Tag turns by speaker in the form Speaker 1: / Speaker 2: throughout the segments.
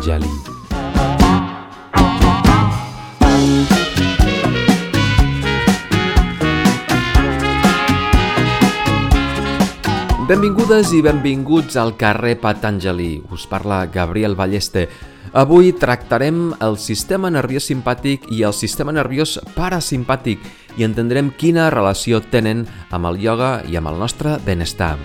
Speaker 1: Patanjali. Benvingudes i benvinguts al carrer Patanjali. Us parla Gabriel Balleste. Avui tractarem el sistema nerviós simpàtic i el sistema nerviós parasimpàtic i entendrem quina relació tenen amb el ioga i amb el nostre benestar.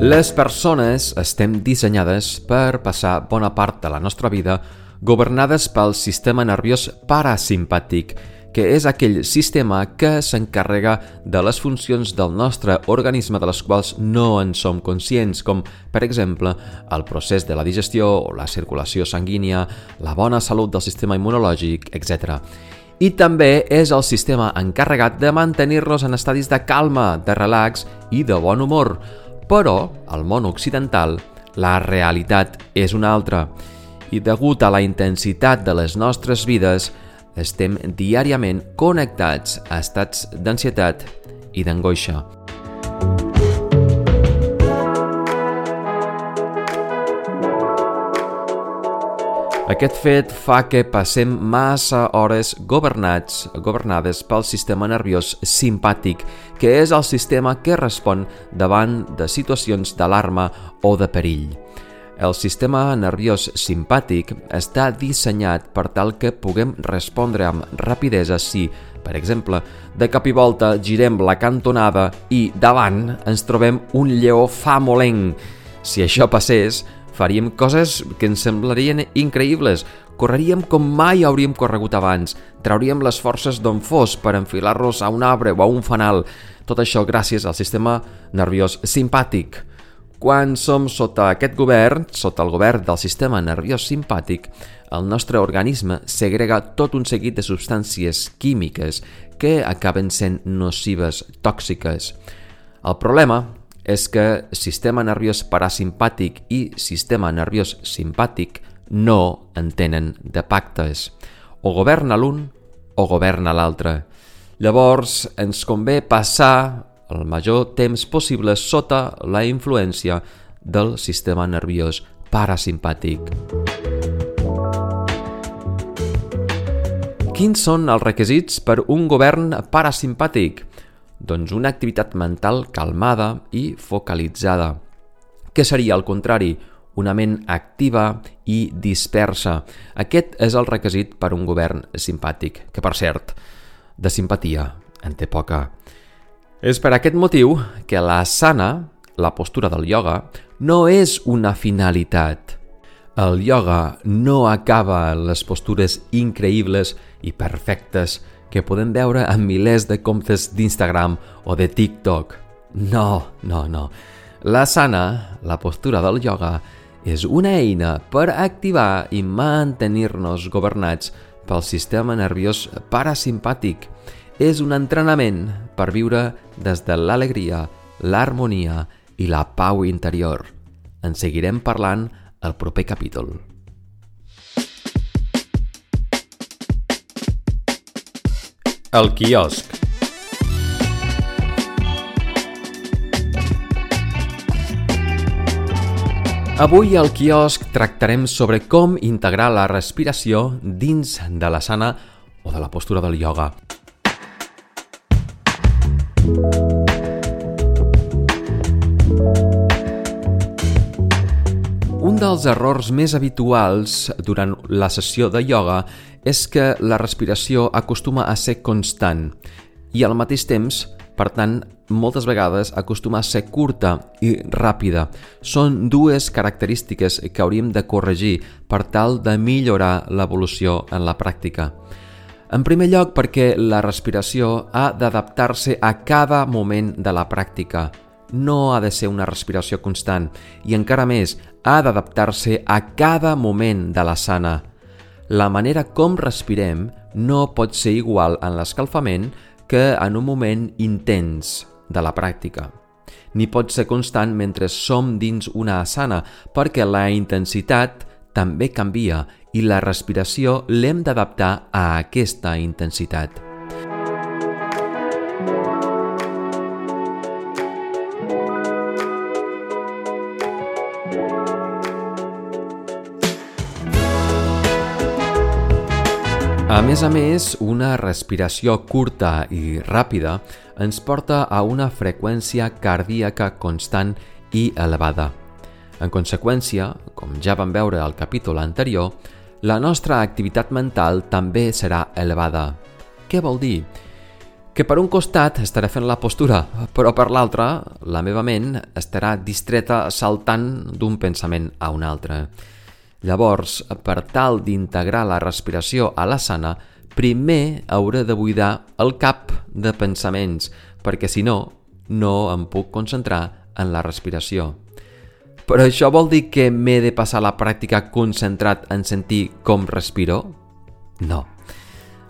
Speaker 1: Les persones estem dissenyades per passar bona part de la nostra vida governades pel sistema nerviós parasimpàtic, que és aquell sistema que s'encarrega de les funcions del nostre organisme de les quals no en som conscients, com, per exemple, el procés de la digestió o la circulació sanguínia, la bona salut del sistema immunològic, etc. I també és el sistema encarregat de mantenir-nos en estadis de calma, de relax i de bon humor. Però, al món occidental, la realitat és una altra. I degut a la intensitat de les nostres vides, estem diàriament connectats a estats d'ansietat i d'angoixa. Aquest fet fa que passem massa hores governats, governades pel sistema nerviós simpàtic, que és el sistema que respon davant de situacions d'alarma o de perill. El sistema nerviós simpàtic està dissenyat per tal que puguem respondre amb rapidesa si, per exemple, de cap i volta girem la cantonada i davant ens trobem un lleó famolenc. Si això passés, faríem coses que ens semblarien increïbles. Correríem com mai hauríem corregut abans. Trauríem les forces d'on fos per enfilar-nos a un arbre o a un fanal. Tot això gràcies al sistema nerviós simpàtic. Quan som sota aquest govern, sota el govern del sistema nerviós simpàtic, el nostre organisme segrega tot un seguit de substàncies químiques que acaben sent nocives, tòxiques. El problema és que sistema nerviós parasimpàtic i sistema nerviós simpàtic no entenen de pactes. O governa l'un o governa l'altre. Llavors ens convé passar el major temps possible sota la influència del sistema nerviós parasimpàtic. Quins són els requisits per un govern parasimpàtic? Doncs una activitat mental calmada i focalitzada. Què seria el contrari? Una ment activa i dispersa. Aquest és el requisit per un govern simpàtic, que per cert, de simpatia en té poca. És per aquest motiu que la sana, la postura del ioga, no és una finalitat. El ioga no acaba les postures increïbles i perfectes que podem veure en milers de comptes d'Instagram o de TikTok. No, no, no. La sana, la postura del ioga, és una eina per activar i mantenir-nos governats pel sistema nerviós parasimpàtic és un entrenament per viure des de l'alegria, l'harmonia i la pau interior. En seguirem parlant al proper capítol. El quiosc Avui al quiosc tractarem sobre com integrar la respiració dins de la sana o de la postura del ioga. Dels errors més habituals durant la sessió de ioga és que la respiració acostuma a ser constant i al mateix temps, per tant, moltes vegades acostuma a ser curta i ràpida. Són dues característiques que hauríem de corregir per tal de millorar l'evolució en la pràctica. En primer lloc perquè la respiració ha d'adaptar-se a cada moment de la pràctica. No ha de ser una respiració constant i encara més, ha d'adaptar-se a cada moment de la sana. La manera com respirem no pot ser igual en l'escalfament que en un moment intens de la pràctica. Ni pot ser constant mentre som dins una asana perquè la intensitat també canvia i la respiració l'hem d'adaptar a aquesta intensitat. A més a més, una respiració curta i ràpida ens porta a una freqüència cardíaca constant i elevada. En conseqüència, com ja vam veure al capítol anterior, la nostra activitat mental també serà elevada. Què vol dir? Que per un costat estaré fent la postura, però per l'altre, la meva ment estarà distreta saltant d'un pensament a un altre. Llavors, per tal d'integrar la respiració a la sana, primer hauré de buidar el cap de pensaments, perquè si no, no em puc concentrar en la respiració. Però això vol dir que m'he de passar la pràctica concentrat en sentir com respiro? No.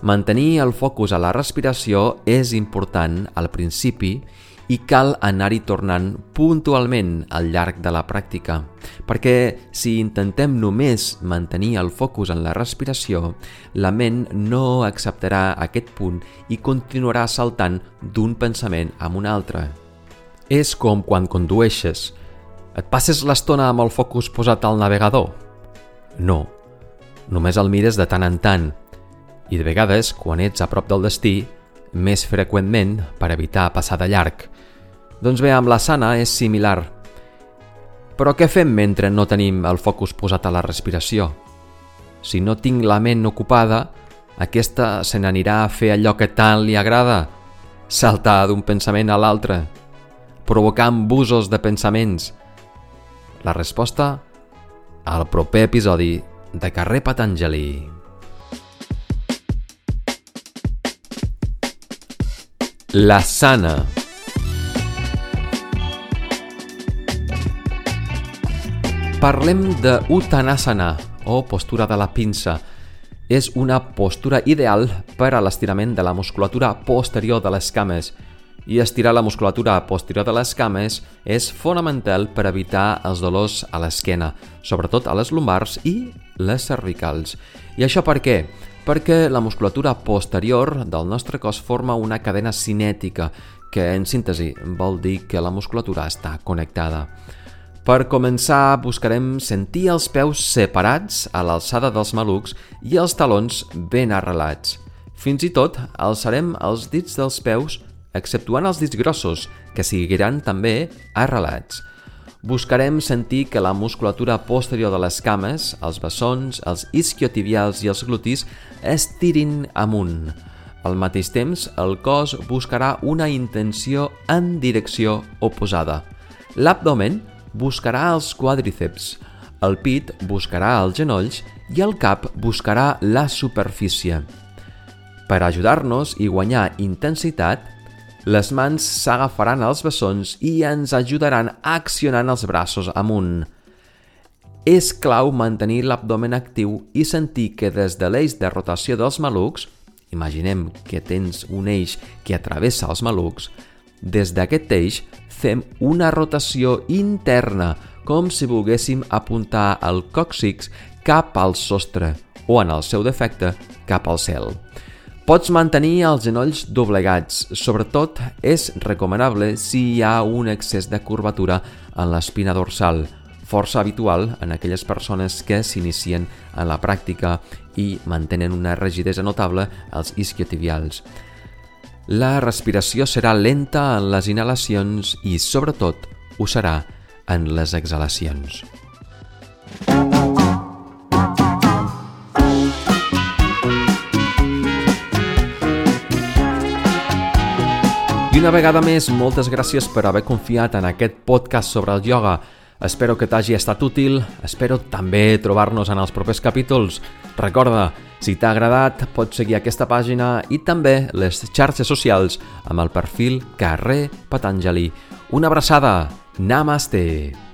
Speaker 1: Mantenir el focus a la respiració és important al principi cal anar-hi tornant puntualment al llarg de la pràctica, perquè si intentem només mantenir el focus en la respiració, la ment no acceptarà aquest punt i continuarà saltant d'un pensament a un altre. És com quan condueixes. Et passes l'estona amb el focus posat al navegador? No, només el mires de tant en tant i de vegades, quan ets a prop del destí, més freqüentment per evitar passar de llarg. Doncs bé, amb la sana és similar. Però què fem mentre no tenim el focus posat a la respiració? Si no tinc la ment ocupada, aquesta se n'anirà a fer allò que tant li agrada, saltar d'un pensament a l'altre, provocant busos de pensaments, la resposta al proper episodi de Carrer Patanjali. La sana. Parlem de Uttanasana, o postura de la pinça. És una postura ideal per a l'estirament de la musculatura posterior de les cames, i estirar la musculatura posterior de les cames és fonamental per evitar els dolors a l'esquena, sobretot a les lumbars i les cervicals. I això per què? La musculatura posterior del nostre cos forma una cadena cinètica, que en síntesi vol dir que la musculatura està connectada. Per començar, buscarem sentir els peus separats a l'alçada dels malucs i els talons ben arrelats. Fins i tot alçarem els dits dels peus exceptuant els dits grossos, que seguiran també arrelats. Buscarem sentir que la musculatura posterior de les cames, els bessons, els isquiotibials i els glutis estirin amunt. Al mateix temps, el cos buscarà una intenció en direcció oposada. L'abdomen buscarà els quadríceps, el pit buscarà els genolls i el cap buscarà la superfície. Per ajudar-nos i guanyar intensitat, les mans s'agafaran als bessons i ens ajudaran accionant els braços amunt. És clau mantenir l'abdomen actiu i sentir que des de l'eix de rotació dels malucs, imaginem que tens un eix que atravessa els malucs, des d'aquest eix fem una rotació interna, com si volguéssim apuntar el còccix cap al sostre o, en el seu defecte, cap al cel. Pots mantenir els genolls doblegats, sobretot és recomanable si hi ha un excés de curvatura en l'espina dorsal, força habitual en aquelles persones que s'inicien en la pràctica i mantenen una rigidesa notable als isquiotibials. La respiració serà lenta en les inhalacions i, sobretot, ho serà en les exhalacions. una vegada més, moltes gràcies per haver confiat en aquest podcast sobre el ioga. Espero que t'hagi estat útil, espero també trobar-nos en els propers capítols. Recorda, si t'ha agradat, pots seguir aquesta pàgina i també les xarxes socials amb el perfil Carrer Patanjali. Una abraçada! Namaste!